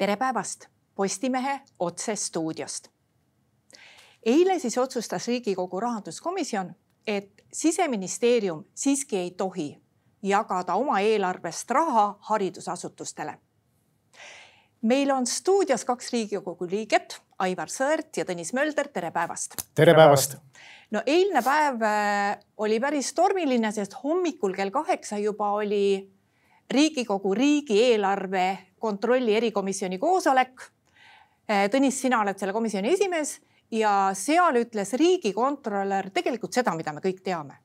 tere päevast Postimehe otsestuudiost. eile siis otsustas Riigikogu rahanduskomisjon, et siseministeerium siiski ei tohi jagada oma eelarvest raha haridusasutustele. meil on stuudios kaks Riigikogu liiget, Aivar Sõerd ja Tõnis Mölder, tere päevast. tere päevast. no eilne päev äh, oli päris tormiline, sest hommikul kell kaheksa juba oli Riigikogu riigieelarve kontrolli erikomisjoni koosolek. Eh, Tõnis, sina oled selle komisjoni esimees ja seal ütles riigikontrolör tegelikult seda, mida me kõik teame,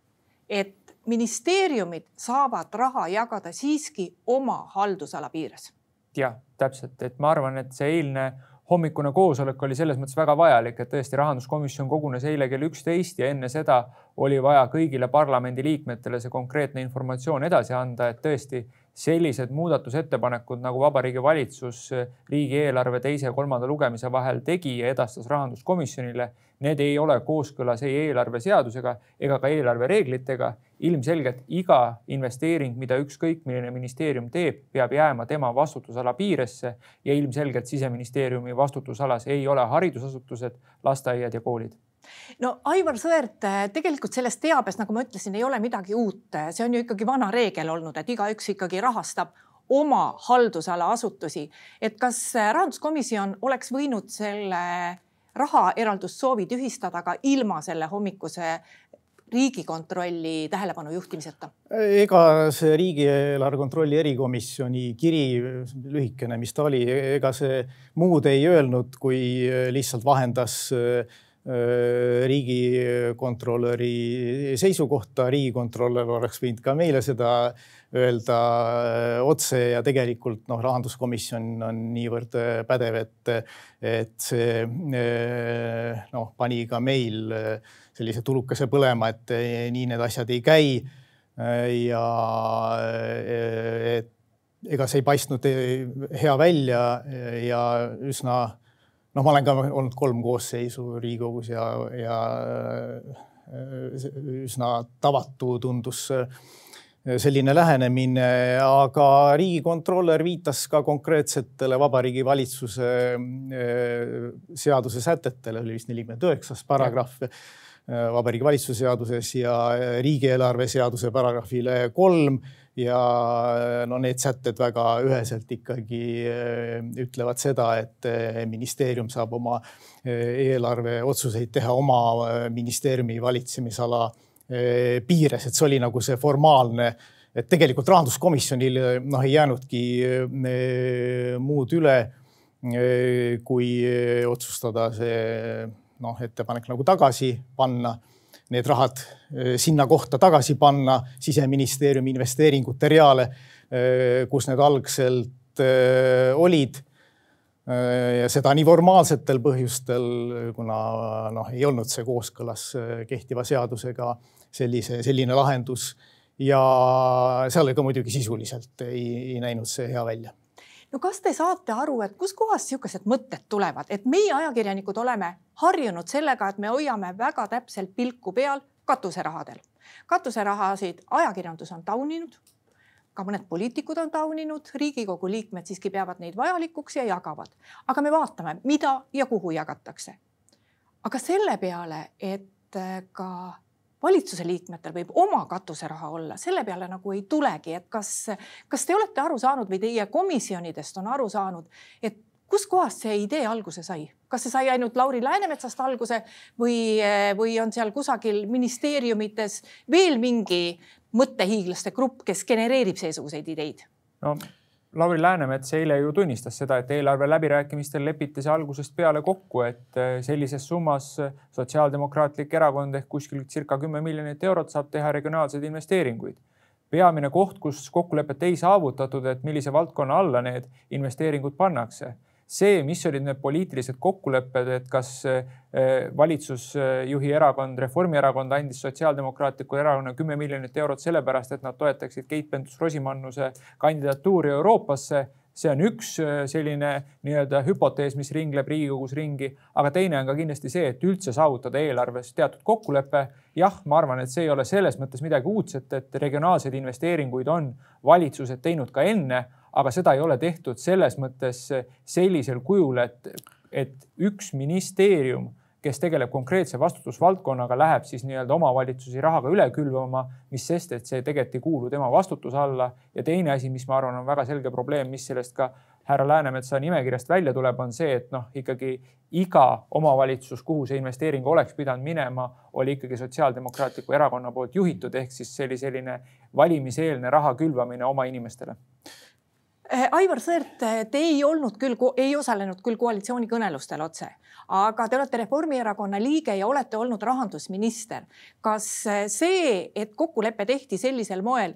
et ministeeriumid saavad raha jagada siiski oma haldusala piires. jah, täpselt, et ma arvan, et see eilne hommikune koosolek oli selles mõttes väga vajalik, et tõesti rahanduskomisjon kogunes eile kell üksteist ja enne seda oli vaja kõigile parlamendiliikmetele see konkreetne informatsioon edasi anda, et tõesti sellised muudatusettepanekud, nagu Vabariigi Valitsus riigieelarve teise ja kolmanda lugemise vahel tegi ja edastas rahanduskomisjonile, need ei ole kooskõlas ei eelarveseadusega ega ka eelarvereeglitega. ilmselgelt iga investeering, mida ükskõik milline ministeerium teeb, peab jääma tema vastutusala piiresse ja ilmselgelt siseministeeriumi vastutusalas ei ole haridusasutused, lasteaiad ja koolid no Aivar Sõerd, tegelikult selles teabes, nagu ma ütlesin, ei ole midagi uut, see on ju ikkagi vana reegel olnud, et igaüks ikkagi rahastab oma haldusala asutusi. et kas rahanduskomisjon oleks võinud selle rahaeraldussoovi tühistada ka ilma selle hommikuse riigikontrolli tähelepanu juhtimiseta? ega see riigieelarve kontrolli erikomisjoni kiri, lühikene, mis ta oli, ega see muud ei öelnud, kui lihtsalt vahendas äh, riigikontrolöri seisukohta, riigikontrolör oleks võinud ka meile seda öelda otse ja tegelikult noh, rahanduskomisjon on niivõrd pädev, et, et see noh, pani ka meil sellise tulukese põlema, et nii need asjad ei käi. ja et ega see ei paistnud hea välja ja üsna noh, ma olen ka olnud kolm koosseisu Riigikogus ja, ja äh, üsna tavatu tundus äh, selline lähenemine, aga riigikontrolör viitas ka konkreetsetele Vabariigi Valitsuse äh, seaduse sätetele, oli vist nelikümmend üheksas paragrahv Vabariigi Valitsuse seaduses ja riigieelarve seaduse paragrahvile kolm ja no need sätted väga üheselt ikkagi eh, ütlevad seda, et eh, ministeerium saab oma eh, eelarveotsuseid teha oma ministeeriumi valitsemisala piires, et see oli nagu see formaalne et tegelikult rahanduskomisjonil noh, ei jäänudki muud üle, kui otsustada see noh, ettepanek nagu tagasi panna need rahad eh, sinna kohta tagasi panna siseministeeriumi investeeringute reale, eh, kus need algselt eh, olid. ja seda nii formaalsetel põhjustel, kuna noh, ei olnud see kooskõlas kehtiva seadusega sellise, selline lahendus ja seal ka muidugi sisuliselt ei, ei näinud see hea välja no kas te saate aru, et kuskohast niisugused mõtted tulevad, et meie ajakirjanikud oleme harjunud sellega, et me hoiame väga täpselt pilku peal katuserahadel. katuserahasid ajakirjandus on tauninud, ka mõned poliitikud on tauninud, Riigikogu liikmed siiski peavad neid vajalikuks ja jagavad. aga me vaatame, mida ja kuhu jagatakse. aga selle peale, et ka valitsuse liikmetel võib oma katuseraha olla, selle peale nagu ei tulegi, et kas, kas te olete aru saanud või teie komisjonidest on aru saanud, et kuskohast see idee alguse sai, kas see sai ainult Lauri Läänemetsast alguse või, või on seal kusagil ministeeriumites veel mingi mõttehiiglaste grupp, kes genereerib seesuguseid ideid? no Lauri Läänemets eile ju tunnistas seda, et eelarve läbirääkimistel lepiti see algusest peale kokku, et eh, sellises summas Sotsiaaldemokraatlik Erakond ehk kuskil circa kümme miljonit eurot saab teha regionaalseid investeeringuid. peamine koht, kus kokkulepet ei saavutatud, et millise valdkonna alla need investeeringud pannakse see, mis olid need poliitilised kokkulepped, et kas eh, valitsusjuhi erakond, Reformierakond andis Sotsiaaldemokraatlikule Erakonnale kümme miljonit eurot sellepärast, et nad toetaksid Keit Pentus-Rosimannuse kandidatuuri Euroopasse. See on üks äh, selline nii-öelda hüpotees, mis ringleb Riigikogus ringi, aga teine on ka kindlasti see, et üldse saavutada eelarves teatud kokkulepe. jah, ma arvan, et see ei ole selles mõttes midagi uudset, et regionaalseid investeeringuid on valitsused teinud ka enne, aga seda ei ole tehtud selles mõttes sellisel kujul, et, et üks ministeerium kes tegeleb konkreetse vastutusvaldkonnaga, läheb siis nii-öelda omavalitsusi rahaga üle külvama, mis sest, et see tegelikult ei kuulu tema vastutuse alla. ja teine asi, mis ma arvan, on väga selge probleem, mis sellest ka härra Läänemetsa nimekirjast välja tuleb, on see, et noh, ikkagi iga omavalitsus, kuhu see investeering oleks pidanud minema, oli ikkagi Sotsiaaldemokraatliku Erakonna poolt juhitud, ehk siis see oli selline valimiseelne raha külvamine oma inimestele Aivar Sõerd, te ei olnud küll, ei osalenud küll koalitsioonikõnelustel otse, aga te olete Reformierakonna liige ja olete olnud rahandusminister. kas eh, see, et kokkulepe tehti sellisel moel,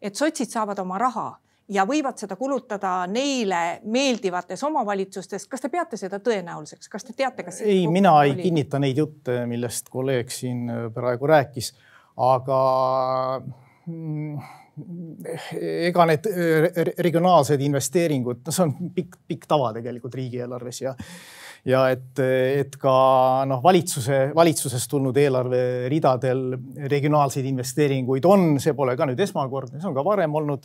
et sotsid saavad oma raha ja võivad seda kulutada neile meeldivates omavalitsustes, kas te peate seda tõenäoliseks, kas te teate, kas? ei, mina ei oli? kinnita neid jutte, millest kolleeg siin praegu rääkis, aga mm, ega need regionaalsed investeeringud, no see on pikk, pikk tava tegelikult riigieelarves ja ja et, et ka noh, valitsuse, valitsusest tulnud eelarveridadel regionaalseid investeeringuid on, see pole ka nüüd esmakordne, see on ka varem olnud.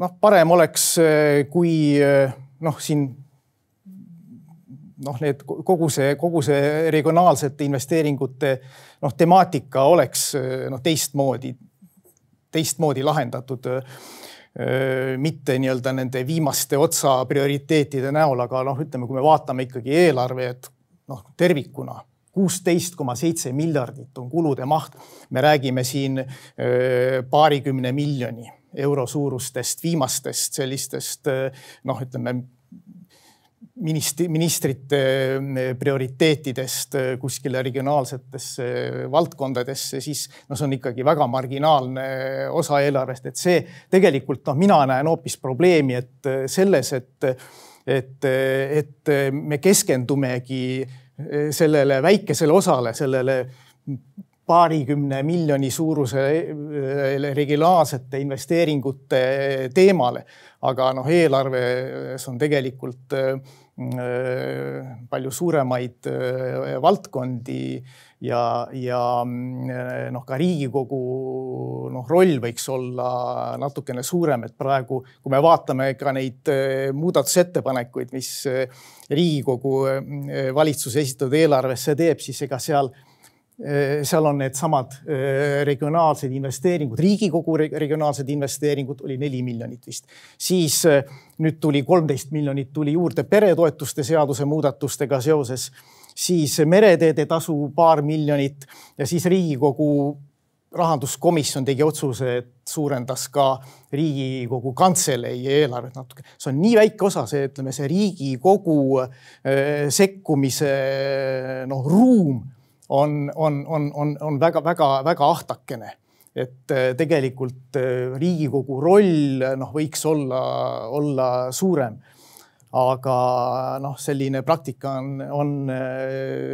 noh, parem oleks, kui noh, siin noh, need kogu see, kogu see regionaalsete investeeringute noh, temaatika oleks noh, teistmoodi teistmoodi lahendatud mitte nii-öelda nende viimaste otsa prioriteetide näol, aga noh, ütleme, kui me vaatame ikkagi eelarvet noh, tervikuna, kuusteist koma seitse miljardit on kulude maht. me räägime siin paarikümne miljoni euro suurustest viimastest sellistest noh, ütleme ministri, ministrite eh, prioriteetidest eh, kuskile regionaalsetesse valdkondadesse, siis no see on ikkagi väga marginaalne osa eelarvest, et see tegelikult noh, mina näen hoopis probleemi, et eh, selles, et, et, et me keskendumegi sellele väikesele osale, sellele paarikümne miljoni suuruse regionaalsete investeeringute teemale. aga noh, eelarves on tegelikult Äh, palju suuremaid äh, valdkondi ja, ja äh, noh, ka Riigikogu noh, roll võiks olla natukene suurem, et praegu, kui me vaatame ka neid muudatusettepanekuid, mis Riigikogu valitsuse esitatud eelarvesse teeb, siis ega seal seal on needsamad regionaalsed investeeringud, Riigikogu regionaalsed investeeringud oli neli miljonit vist. siis nüüd tuli kolmteist miljonit tuli juurde peretoetuste seaduse muudatustega seoses, siis mereteede tasu paar miljonit ja siis Riigikogu rahanduskomisjon tegi otsuse, et suurendas ka Riigikogu Kantselei eelarvet natuke. see on nii väike osa, see ütleme, see Riigikogu sekkumise noh, ruum on, on, on, on, on väga-väga-väga ahtakene et äh, tegelikult äh, Riigikogu roll noh, võiks olla, olla suurem. aga noh, selline praktika on, on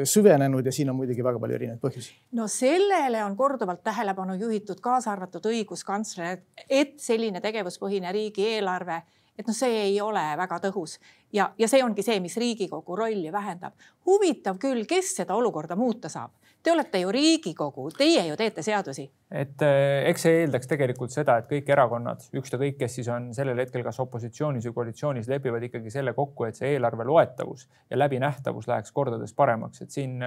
süvenenud ja siin on muidugi väga palju erinevaid põhjusi. no sellele on korduvalt tähelepanu juhitud, kaasa arvatud õiguskantsler, et selline tegevuspõhine riigieelarve et noh, see ei ole väga tõhus ja, ja see ongi see, mis Riigikogu rolli vähendab. huvitav küll, kes seda olukorda muuta saab? Te olete ju Riigikogu, teie ju teete seadusi. et eh, eks see eeldaks tegelikult seda, et kõik erakonnad, ükskõik kes siis on sellel hetkel kas opositsioonis või koalitsioonis, lepivad ikkagi selle kokku, et see eelarve loetavus ja läbinähtavus läheks kordades paremaks, et siin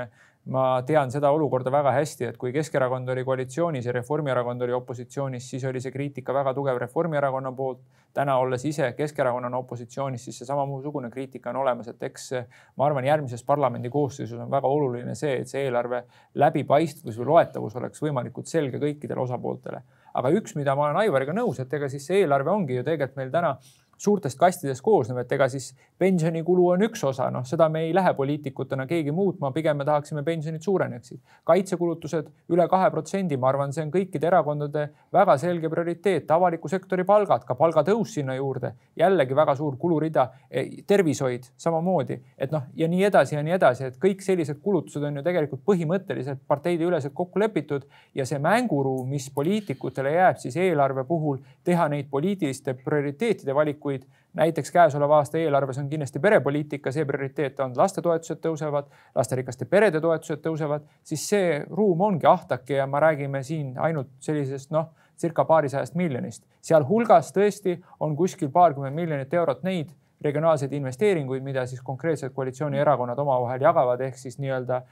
ma tean seda olukorda väga hästi, et kui Keskerakond oli koalitsioonis ja Reformierakond oli opositsioonis, siis oli see kriitika väga tugev Reformierakonna poolt. täna olles ise Keskerakonnana opositsioonis, siis see samasugune kriitika on olemas, et eks ma arvan, järgmises parlamendi koosseisus on väga oluline see, et see eelarve läbipaistvus või loetavus oleks võimalikult selge kõikidele osapooltele. aga üks, mida ma olen Aivariga nõus, et ega siis see eelarve ongi ju tegelikult meil täna suurtest kastidest koosnev, et ega siis pensionikulu on üks osa, noh, seda me ei lähe poliitikutena keegi muutma, pigem me tahaksime pensionid suureneksid. kaitsekulutused üle kahe protsendi, ma arvan, see on kõikide erakondade väga selge prioriteet, avaliku sektori palgad, ka palgatõus sinna juurde, jällegi väga suur kulurida. E, tervishoid samamoodi, et noh, ja nii edasi ja nii edasi, et kõik sellised kulutused on ju tegelikult põhimõtteliselt parteideüleselt kokku lepitud ja see mänguruum, mis poliitikutele jääb siis eelarve puhul teha neid poliitiliste prioriteetide valikuid valikuid. näiteks käesoleva aasta eelarves on kindlasti perepoliitika, see prioriteet on lastetoetused tõusevad, lasterikaste perede toetused tõusevad, siis see ruum ongi ahtake ja me räägime siin ainult sellisest noh, circa paarisajast miljonist. sealhulgas tõesti on kuskil paarkümmend miljonit eurot neid regionaalseid investeeringuid, mida siis konkreetsed koalitsioonierakonnad omavahel jagavad, ehk siis nii-öelda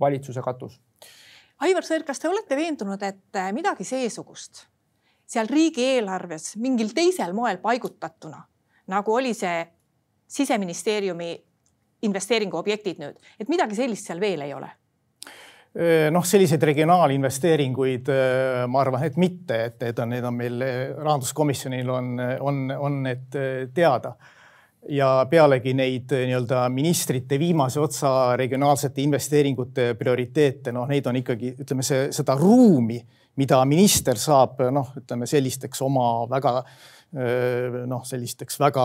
valitsuse katus. Aivar Sõerd, kas te olete veendunud, et midagi seesugust seal riigieelarves mingil teisel moel paigutatuna, nagu oli see siseministeeriumi investeeringuobjektid nüüd, et midagi sellist seal veel ei ole? noh, selliseid regionaalinvesteeringuid ma arvan, et mitte, et need on, need on meil rahanduskomisjonil on, on, on need teada ja pealegi neid nii-öelda ministrite viimase otsa regionaalsete investeeringute prioriteete, noh, neid on ikkagi, ütleme, see, seda ruumi, mida minister saab noh, ütleme sellisteks oma väga noh, sellisteks väga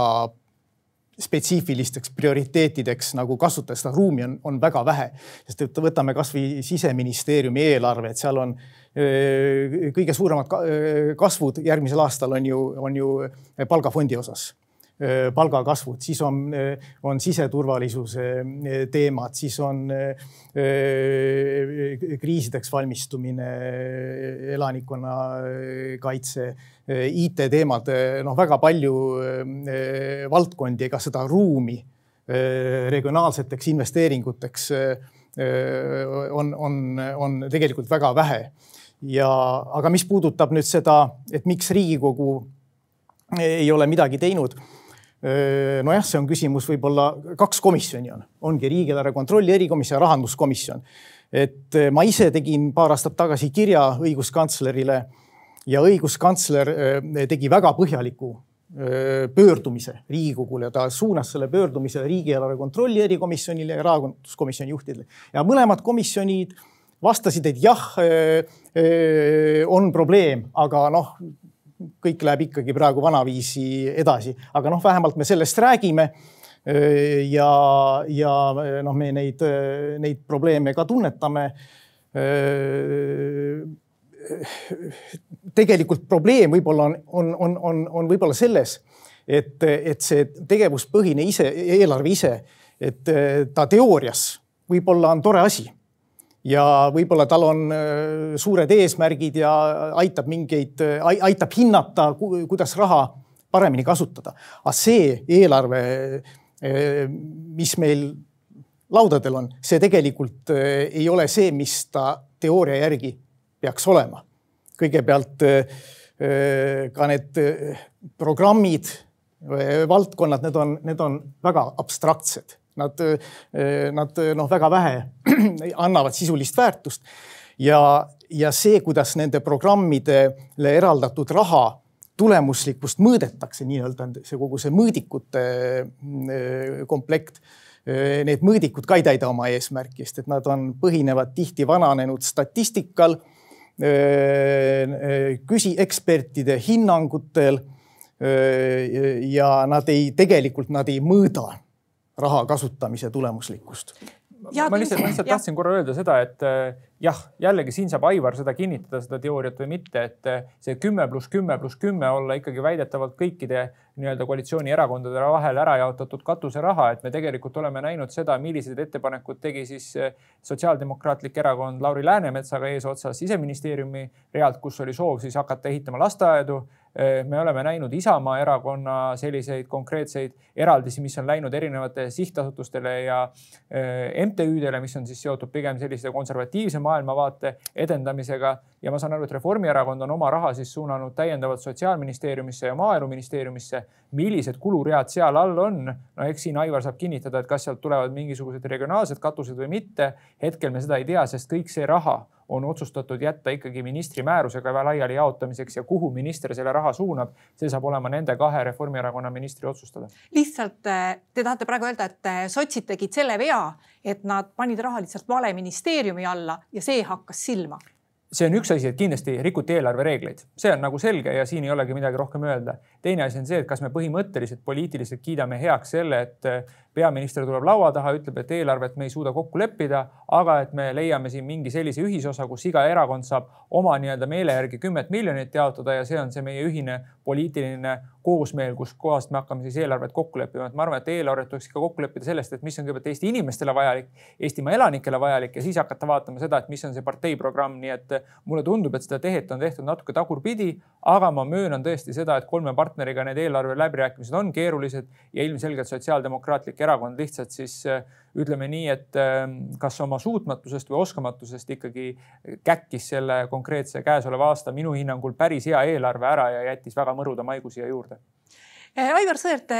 spetsiifilisteks prioriteetideks nagu kasutada, seda ruumi on, on väga vähe. sest et võtame kasvõi siseministeeriumi eelarve, et seal on öö, kõige suuremad kasvud järgmisel aastal on ju, on ju palgafondi osas palgakasvud, siis on, äh, on siseturvalisuse äh, teemad, siis on kriisideks valmistumine, elanikkonnakaitse, IT-teemad, noh, väga palju valdkondi, ega seda ruumi regionaalseteks investeeringuteks on, on, on tegelikult väga vähe. ja, aga mis puudutab nüüd seda, et miks Riigikogu ei ole midagi teinud nojah, see on küsimus, võib-olla kaks komisjoni on, ongi riigieelarve kontrolli erikomisjon ja rahanduskomisjon. et ma ise tegin paar aastat tagasi kirja õiguskantslerile ja õiguskantsler tegi väga põhjaliku pöördumise Riigikogule, ta suunas selle pöördumise riigieelarve kontrolli erikomisjonile ja rahanduskomisjoni juhtidele ja mõlemad komisjonid vastasid, et jah, on probleem, aga noh, kõik läheb ikkagi praegu vanaviisi edasi, aga noh, vähemalt me sellest räägime. ja, ja noh, me neid, neid probleeme ka tunnetame. tegelikult probleem võib-olla on, on, on, on, on võib-olla selles, et, et see tegevuspõhine ise, eelarve ise, et ta teoorias võib-olla on tore asi ja võib-olla tal on äh, suured eesmärgid ja aitab mingeid, äh, aitab hinnata, kuidas raha paremini kasutada. aga see eelarve, äh, mis meil laudadel on, see tegelikult ei ole see, mis ta teooria järgi peaks olema. kõigepealt ka need programmid, valdkonnad, need on, need on väga abstraktsed Nad, eh, nad eh, noh, väga vähe annavad sisulist väärtust ja, ja see, kuidas nende programmidele eraldatud raha tulemuslikkust mõõdetakse, nii-öelda see kogu see mõõdikute eh, komplekt. Need mõõdikud ka ei täida oma eesmärki, sest et nad on, põhinevad tihti vananenud statistikal, küsi ekspertide hinnangutel. ja nad ei, tegelikult nad ei mõõda raha kasutamise tulemuslikkust. ma lihtsalt, ma lihtsalt tahtsin korra öelda seda, et äh, jah, jällegi siin saab Aivar seda kinnitada, seda teooriat või mitte, et äh, see kümme pluss kümme pluss kümme olla ikkagi väidetavalt kõikide nii-öelda koalitsioonierakondade vahel ära jaotatud katuseraha, et me tegelikult oleme näinud seda, millised ettepanekud tegi siis äh, Sotsiaaldemokraatlik Erakond Lauri Läänemetsaga eesotsas siseministeeriumi realt, kus oli soov siis hakata ehitama lasteaedu me oleme näinud Isamaa erakonna selliseid konkreetseid eraldisi, mis on läinud erinevate sihtasutustele ja MTÜ-dele, mis on siis seotud pigem sellise konservatiivse maailmavaate edendamisega. ja ma saan aru, et Reformierakond on oma raha siis suunanud täiendavalt Sotsiaalministeeriumisse ja Maaeluministeeriumisse. millised kuluread seal all on? no eks siin Aivar saab kinnitada, et kas sealt tulevad mingisugused regionaalsed katused või mitte. hetkel me seda ei tea, sest kõik see raha on otsustatud jätta ikkagi ministri määrusega laiali jaotamiseks ja kuhu minister selle raha suunab, see saab olema nende kahe Reformierakonna ministri otsustada. lihtsalt äh, te tahate praegu öelda, et äh, sotsid tegid selle vea, et nad panid raha lihtsalt vale ministeeriumi alla ja see hakkas silma see on üks asi, et kindlasti rikuti eelarvereegleid, see on nagu selge ja siin ei olegi midagi rohkem öelda. Teine asi on see, et kas me põhimõtteliselt poliitiliselt kiidame heaks selle, et peaminister tuleb laua taha, ütleb, et eelarvet me ei suuda kokku leppida, aga et me leiame siin mingi sellise ühisosa, kus iga erakond saab oma nii-öelda meele järgi kümmet miljonit jaotada ja see on see meie ühine poliitiline koosmeel, kus kohast me hakkame siis eelarvet kokku leppima, et ma arvan, et eelarvet tuleks ikka kokku leppida sellest, et mis on kõigepealt Eesti inimestele vajalik, Eestimaa elanikele vajalik ja siis hakata vaatama seda, et mis on see parteiprogramm, nii et mulle tundub, et seda tehet on tehtud natuke tagurpidi, aga ma möönan tõesti seda, et kolme partneriga need eelarve läbirääkimised on keerulised ja ilmselgelt Sotsiaaldemokraatlik Erakond lihtsalt siis ütleme nii, et ähm, kas oma suutmatusest või oskamatusest ikkagi käkkis selle konkreetse käesoleva aasta minu hinnangul päris hea eelarve ära ja jättis väga mõruda maigu siia juurde. Äh, Aivar Sõerd,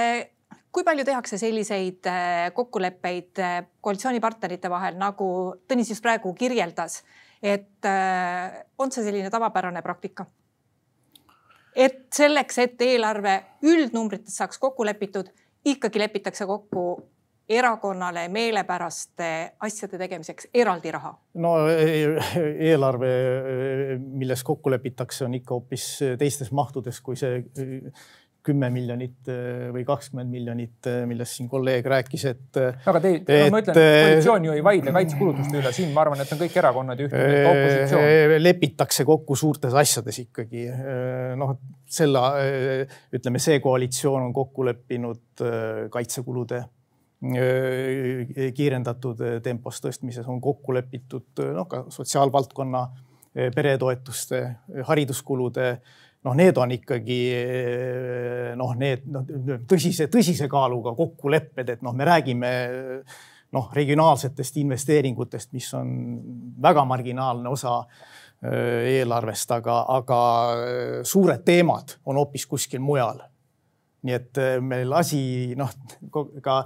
kui palju tehakse selliseid kokkuleppeid koalitsioonipartnerite vahel, nagu Tõnis just praegu kirjeldas, et on see selline tavapärane praktika? Et selleks, et eelarve üldnumbrites saaks kokku lepitud, ikkagi lepitakse kokku erakonnale meelepäraste asjade tegemiseks eraldi raha? no eelarve, milles kokku lepitakse, on ikka hoopis teistes mahtudes kui see kümme miljonit või kakskümmend miljonit, millest siin kolleeg rääkis, et. aga te, no ma ütlen, koalitsioon ju ei vaidle kaitsekulutuste üle, siin ma arvan, et on kõik erakonnad ja ühtne opositsioon. lepitakse kokku suurtes asjades ikkagi. noh, selle, ütleme, see koalitsioon on kokku leppinud kaitsekulude Äh, kiirendatud äh, tempos tõstmises on kokku lepitud äh, noh, ka sotsiaalvaldkonna peretoetuste, hariduskulude noh, need on ikkagi noh, need noh, tõsise, tõsise kaaluga kokkulepped, et noh, me räägime noh, regionaalsetest investeeringutest, mis on väga marginaalne osa eelarvest, aga, aga suured teemad on hoopis kuskil mujal. nii et meil asi noh, ka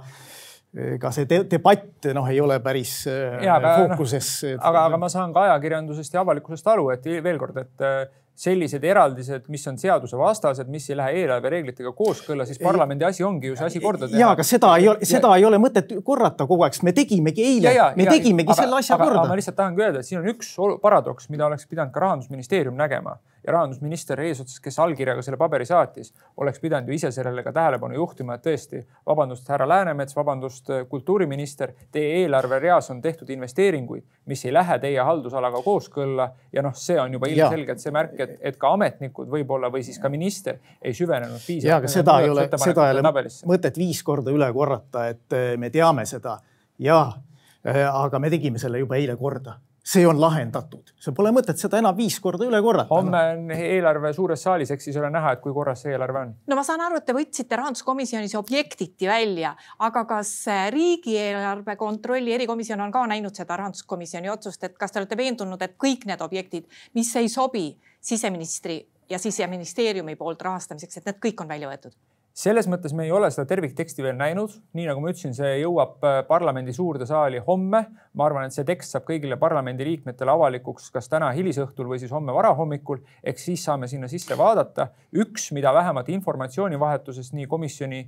ka see debatt noh, ei ole päris äh, ja, fookuses no,. aga, aga ma saan ka ajakirjandusest ja avalikkusest aru, et veel kord, et äh, sellised eraldised, mis on seadusevastased, mis ei lähe eelarvereeglitega kooskõlla, siis parlamendi asi ongi ju see asi korda teha. ja, aga seda ei ole, seda ja, ei ole mõtet korrata kogu aeg, sest me tegimegi eile, me ja, tegimegi aga, selle asja aga, korda. ma lihtsalt tahangi öelda, et siin on üks paradoks, mida oleks pidanud ka rahandusministeerium nägema ja rahandusminister eesotsas, kes allkirjaga selle paberi saatis, oleks pidanud ju ise sellele ka tähelepanu juhtima, et tõesti, vabandust, härra Läänemets, vabandust, kultuuriminister, teie eelarvereas on tehtud investeeringuid, mis ei lähe teie haldusalaga kooskõlla. Ja noh, see on juba ilmselgelt see märk, et, et ka ametnikud võib-olla või siis ka minister ei süvenenud piisavalt. ja, aga seda ei ole, seda ei ole mõtet viis korda üle korrata, et eh, me teame seda. Ja, eh, aga me tegime selle juba eile korda see on lahendatud, see pole mõtet seda enam viis korda üle korrata. homme on eelarve suures saalis, eks siis ole näha, et kui korras see eelarve on. no ma saan aru, et te võtsite rahanduskomisjonis objektiti välja, aga kas riigieelarve kontrolli erikomisjon on ka näinud seda rahanduskomisjoni otsust, et kas te olete veendunud, et kõik need objektid, mis ei sobi siseministri ja siseministeeriumi poolt rahastamiseks, et need kõik on välja võetud? Selles mõttes me ei ole seda tervikteksti veel näinud, nii nagu ma ütlesin, see jõuab äh, parlamendi suurde saali homme. ma arvan, et see tekst saab kõigile parlamendiliikmetele avalikuks kas täna hilisõhtul või siis homme varahommikul. ehk siis saame sinna sisse vaadata. üks, mida vähemalt informatsioonivahetuses nii komisjoni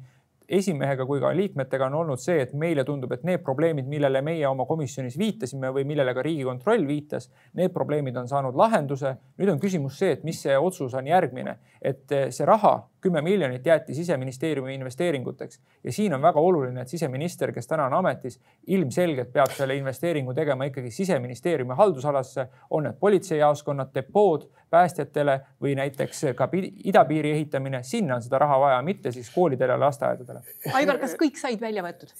esimehega kui ka liikmetega on olnud see, et meile tundub, et need probleemid, millele meie oma komisjonis viitasime või millele ka Riigikontroll viitas, need probleemid on saanud lahenduse. nüüd on küsimus see, et mis see otsus on järgmine, et see raha kümme miljonit jäeti siseministeeriumi investeeringuteks. Ja siin on väga oluline, et siseminister, kes täna on ametis, ilmselgelt peab selle investeeringu tegema ikkagi siseministeeriumi haldusalasse, on need politseijaoskonnad, depood päästjatele või näiteks ka idapiiri ehitamine, sinna on seda raha vaja, mitte siis koolidele lasteaedadele. Aivar, kas kõik said välja võetud?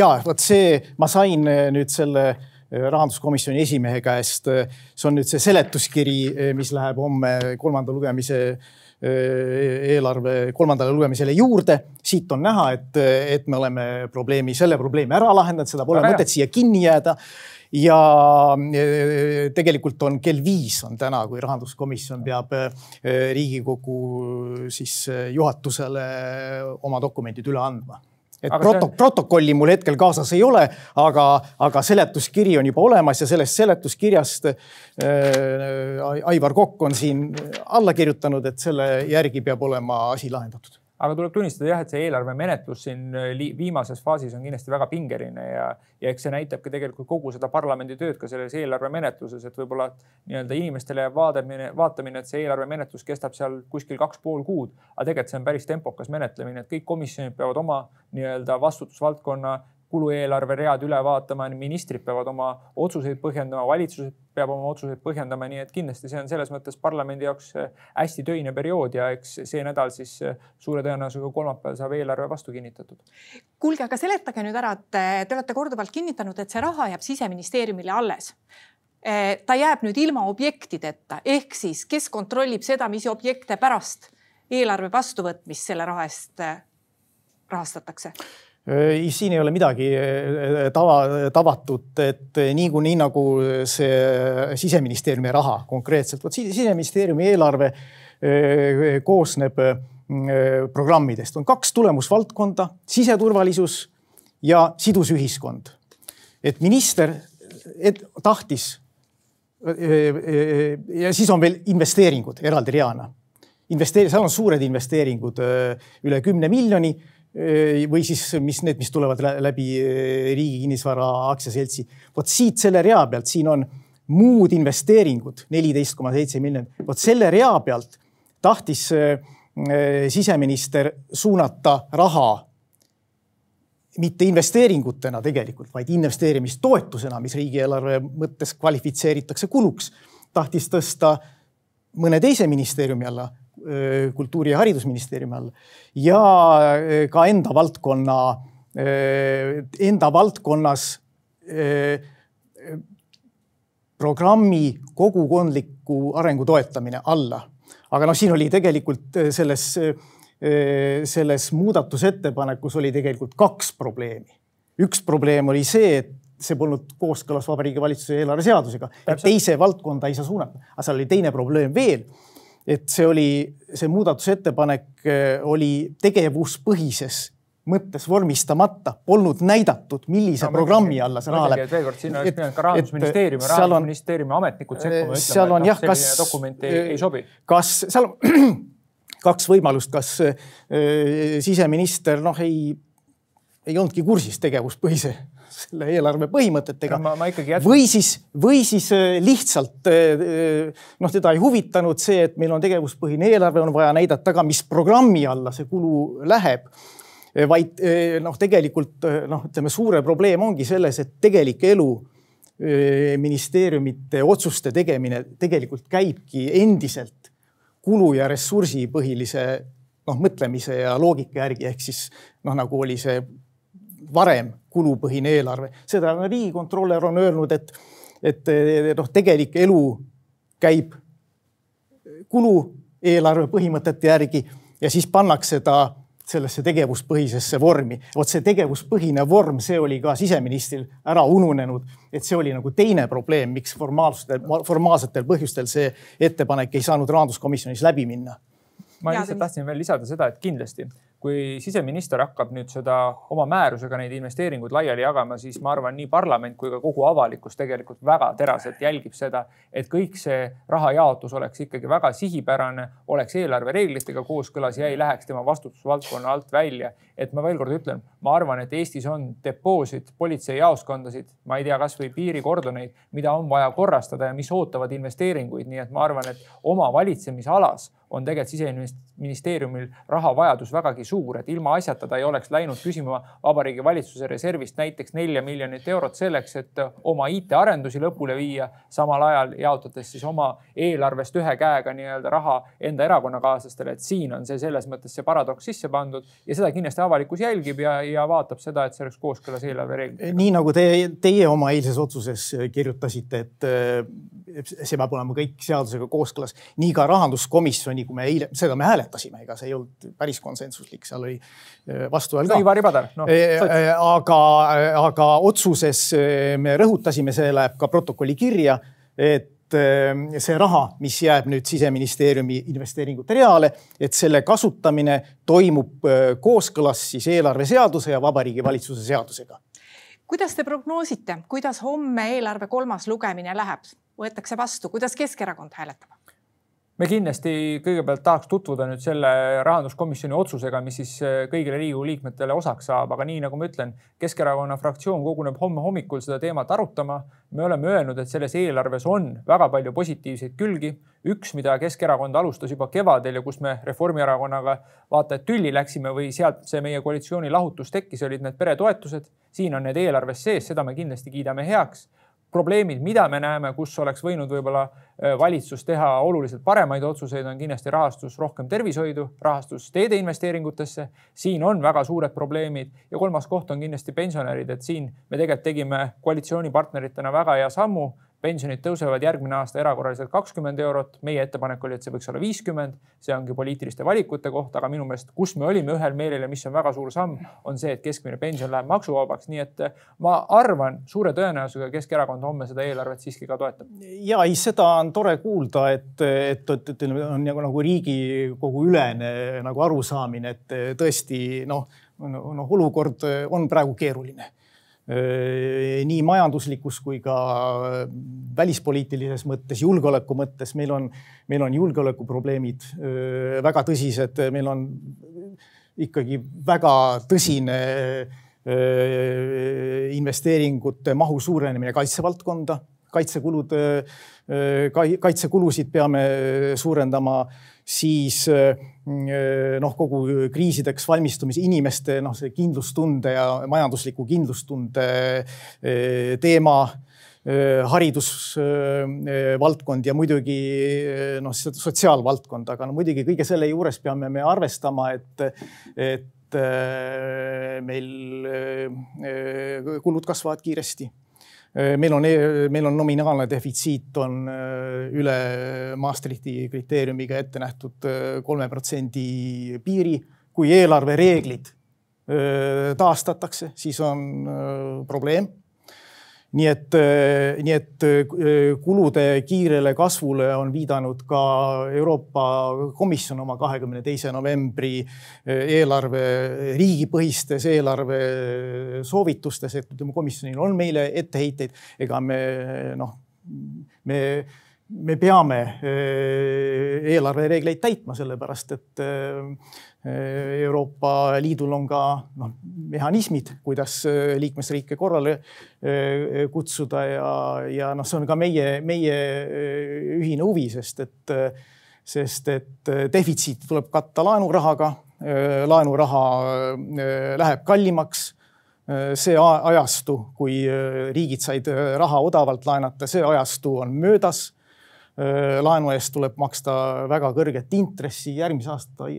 ja vot see, ma sain nüüd selle rahanduskomisjoni esimehe käest. see on nüüd see seletuskiri, mis läheb homme kolmanda lugemise eelarve kolmandale lugemisele juurde. siit on näha, et, et me oleme probleemi, selle probleemi ära lahendanud, seda pole mõtet siia kinni jääda ja tegelikult on kell viis on täna, kui rahanduskomisjon peab Riigikogu siis juhatusele oma dokumendid üle andma. Et aga proto see... protokolli mul hetkel kaasas ei ole, aga, aga seletuskiri on juba olemas ja sellest seletuskirjast äh, Aivar Kokk on siin alla kirjutanud, et selle järgi peab olema asi lahendatud aga tuleb tunnistada jah, et see eelarve menetlus siin äh, viimases faasis on kindlasti väga pingeline ja, ja eks see näitabki tegelikult kogu seda parlamendi tööd ka selles eelarve menetluses, et võib-olla nii-öelda inimestele vaadamine, vaatamine, et see eelarve menetlus kestab seal kuskil kaks pool kuud, aga tegelikult see on päris tempokas menetlemine, et kõik komisjonid peavad oma nii-öelda vastutusvaldkonna kulueelarve read üle vaatama, ministrid peavad oma otsuseid põhjendama, valitsus peab oma otsuseid põhjendama, nii et kindlasti see on selles mõttes parlamendi jaoks äh, hästi töine periood ja eks see nädal siis äh, suure tõenäosusega kolmapäeval saab eelarve vastu kinnitatud. kuulge, aga seletage nüüd ära, et äh, te olete korduvalt kinnitanud, et see raha jääb siseministeeriumile alles ta jääb nüüd ilma objektideta, ehk siis kes kontrollib seda, mis objekte pärast eelarve vastuvõtmist selle raha eest rahastatakse? Siin ei ole midagi äh, tava, tavatut, et niikuinii nagu see siseministeeriumi raha konkreetselt, vot siseministeeriumi eelarve koosneb programmidest, on kaks tulemusvaldkonda, siseturvalisus ja sidus ühiskond. et minister et, tahtis. ja siis on veel investeeringud eraldi reana. investeeri-, seal on suured investeeringud üle kümne miljoni või siis, mis need, mis tulevad läbi Riigi Kinnisvara Aktsiaseltsi. vot siit selle rea pealt, siin on muud investeeringud, neliteist koma seitse miljonit. vot selle rea pealt tahtis siseminister suunata raha mitte investeeringutena tegelikult, vaid investeerimistoetusena, mis riigieelarve mõttes kvalifitseeritakse kuluks, tahtis tõsta mõne teise ministeeriumi alla kultuuri- ja haridusministeeriumi all ja ka enda valdkonna, enda valdkonnas programmi kogukondliku arengu toetamine alla. aga noh, siin oli tegelikult selles, selles muudatusettepanekus oli tegelikult kaks probleemi. üks probleem oli see, et see polnud kooskõlas Vabariigi Valitsuse eelarveseadusega, et teise valdkonda ei saa suunata. aga seal oli teine probleem veel et see oli, see muudatusettepanek äh, oli tegevuspõhises mõttes vormistamata, polnud näidatud, millise no, programmi mõtlen, alla see raha läheb. veel kord, siin oleks pidanud ka rahandusministeeriumi, rahandusministeeriumi ametnikud sekkuma, ütlema, et noh, selline dokument ei, ei sobi. kas seal on kaks võimalust, kas äh, siseminister noh, ei, ei olnudki kursis tegevuspõhise selle eelarve põhimõtetega. Või siis, või siis äh, lihtsalt äh, äh, noh, teda ei huvitanud see, et meil on tegevuspõhine eelarve, on vaja näidata ka, mis programmi alla see kulu läheb. Vaid noh, tegelikult noh, ütleme suure probleem ongi selles, et tegelik elu ministeeriumite otsuste tegemine tegelikult käibki endiselt kulu ja ressursipõhilise noh, mõtlemise ja loogika järgi, ehk siis noh, nagu oli see varem kulupõhine eelarve. seda riigikontrolör on öelnud, et, et noh, tegelik elu käib kulu eelarve põhimõtete järgi ja siis pannakse ta sellesse tegevuspõhisesse vormi. vot see tegevuspõhine vorm, see oli ka siseministril ära ununenud, et see oli nagu teine probleem, miks formaalsetel, formaalsetel põhjustel see ettepanek ei saanud rahanduskomisjonis läbi minna. ma lihtsalt tahtsin veel lisada seda, et kindlasti kui siseminister hakkab nüüd seda oma määrusega neid investeeringuid laiali jagama, siis ma arvan, nii parlament kui ka kogu avalikkus tegelikult väga teraselt jälgib seda, et kõik see rahajaotus oleks ikkagi väga sihipärane, oleks eelarvereeglitega kooskõlas ja ei läheks tema vastutusvaldkonna alt välja. et ma veel kord ütlen, ma arvan, et Eestis on depoosid, politseijaoskondasid, ma ei tea, kasvõi piirikordoneid, mida on vaja korrastada ja mis ootavad investeeringuid, nii et ma arvan, et oma valitsemisalas on tegelikult siseministeeriumil rahavajadus vägagi suur, et ilma asjata ta ei oleks läinud küsima Vabariigi Valitsuse reservist näiteks nelja miljonit eurot selleks, et oma IT-arendusi lõpule viia, samal ajal jaotades siis oma eelarvest ühe käega nii-öelda raha enda erakonnakaaslastele, et siin on see selles mõttes see paradoks sisse pandud ja seda kindlasti avalikkus jälgib ja, ja vaatab seda, et see oleks kooskõlas eelarvereeglitega. nii nagu te, teie oma eilses otsuses kirjutasite, et see peab olema kõik seadusega kooskõlas, nii ka rahanduskomisjoni, kui me eile, seda me hääletasime, ega see ei olnud päris konsensuslik, seal oli äh, vastuhääl ka. Ivari Padar no,. Äh, aga, aga otsuses äh, me rõhutasime, see läheb ka protokolli kirja, et see raha, mis jääb nüüd siseministeeriumi investeeringute reale, et selle kasutamine toimub kooskõlas siis eelarveseaduse ja Vabariigi Valitsuse seadusega. kuidas te prognoosite, kuidas homme eelarve kolmas lugemine läheb, võetakse vastu, kuidas Keskerakond hääletab? Me kindlasti kõigepealt tahaks tutvuda nüüd selle rahanduskomisjoni otsusega, mis siis äh, kõigile Riigikogu liikmetele osaks saab, aga nii nagu ma ütlen, Keskerakonna fraktsioon koguneb homme hommikul seda teemat arutama. me oleme öelnud, et selles eelarves on väga palju positiivseid külgi. üks, mida Keskerakond alustas juba kevadel ja kus me Reformierakonnaga vaata et tülli läksime või sealt see meie koalitsiooni lahutus tekkis, olid need peretoetused. siin on need eelarves sees, seda me kindlasti kiidame heaks probleemid, mida me näeme, kus oleks võinud võib-olla äh, valitsus teha oluliselt paremaid otsuseid, on kindlasti rahastus rohkem tervishoidu, rahastus teede investeeringutesse. siin on väga suured probleemid ja kolmas koht on kindlasti pensionärid, et siin me tegelikult tegime koalitsioonipartneritena väga hea sammu pensionid tõusevad järgmine aasta erakorraliselt kakskümmend eurot. meie ettepanek oli, et see võiks olla viiskümmend. see ongi poliitiliste valikute koht, aga minu meelest, kus me olime ühel meelel ja mis on väga suur samm, on see, et keskmine pension läheb maksuvabaks. nii et eh, ma arvan suure tõenäosusega Keskerakond homme seda eelarvet siiski ka toetab. ja ei, seda on tore kuulda, et, et, et, et on nagu, nagu Riigikogu ülene nagu arusaamine, et tõesti noh, noh, olukord on praegu keeruline nii majanduslikus kui ka välispoliitilises mõttes, julgeoleku mõttes. meil on, meil on julgeolekuprobleemid äh, väga tõsised, meil on ikkagi väga tõsine äh, investeeringute mahu suurenemine kaitsevaldkonda, kaitsekulud, kaitsekulusid peame suurendama siis noh, kogu kriisideks valmistumise inimeste noh, see kindlustunde ja majandusliku kindlustunde eh, teema haridusvaldkond ja muidugi noh, sotsiaalvaldkond, aga no muidugi kõige selle juures peame me arvestama, et, et meil kulud kasvavad kiiresti. Äh, meil on, e-, meil on nominaalne defitsiit on äh, üle Maastrichti kriteeriumiga ette nähtud äh, kolme protsendi piiri. kui eelarvereeglid taastatakse, siis on probleem nii et, eh, nii et eh, kulude kiirele kasvule on viidanud ka Euroopa Komisjon oma kahekümne teise novembri eh, eelarve, riigipõhistes eelarve soovitustes, et ütleme, komisjonil on meile etteheiteid, ega me noh, me me peame eelarvereegleid täitma, sellepärast et Euroopa Liidul on ka noh, mehhanismid, kuidas äh, liikmesriike korrale äh, kutsuda ja, ja noh, see on ka meie, meie äh, ühine huvi, sest et, sest et defitsiiti tuleb katta laenurahaga. laenuraha läheb kallimaks see ajastu, kui riigid said raha odavalt laenata, see ajastu on möödas laenu eest tuleb maksta väga kõrget intressi, järgmise aasta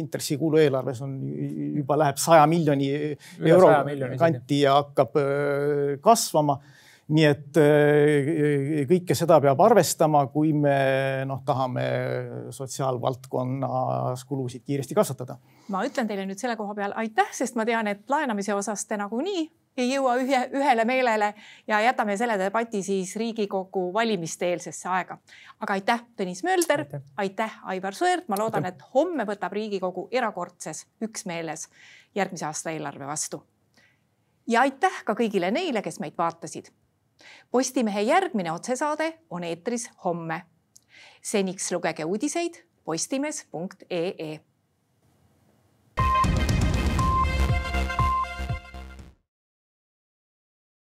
intressikulu eelarves on juba läheb saja miljoni euro kanti ja hakkab kasvama. nii et kõike seda peab arvestama, kui me noh, tahame sotsiaalvaldkonnas kulusid kiiresti kasvatada. ma ütlen teile nüüd selle koha peal aitäh, sest ma tean, et laenamise osas te nagunii ei jõua ühe, ühele meelele ja jätame selle debati siis Riigikogu valimiste eelsesse aega. aga aitäh, Tõnis Mölder, aitäh, Aivar Sõerd, ma loodan, et homme võtab Riigikogu erakordses üksmeeles järgmise aasta eelarve vastu. ja aitäh ka kõigile neile, kes meid vaatasid. Postimehe järgmine otsesaade on eetris homme. seniks lugege uudiseid postimees.ee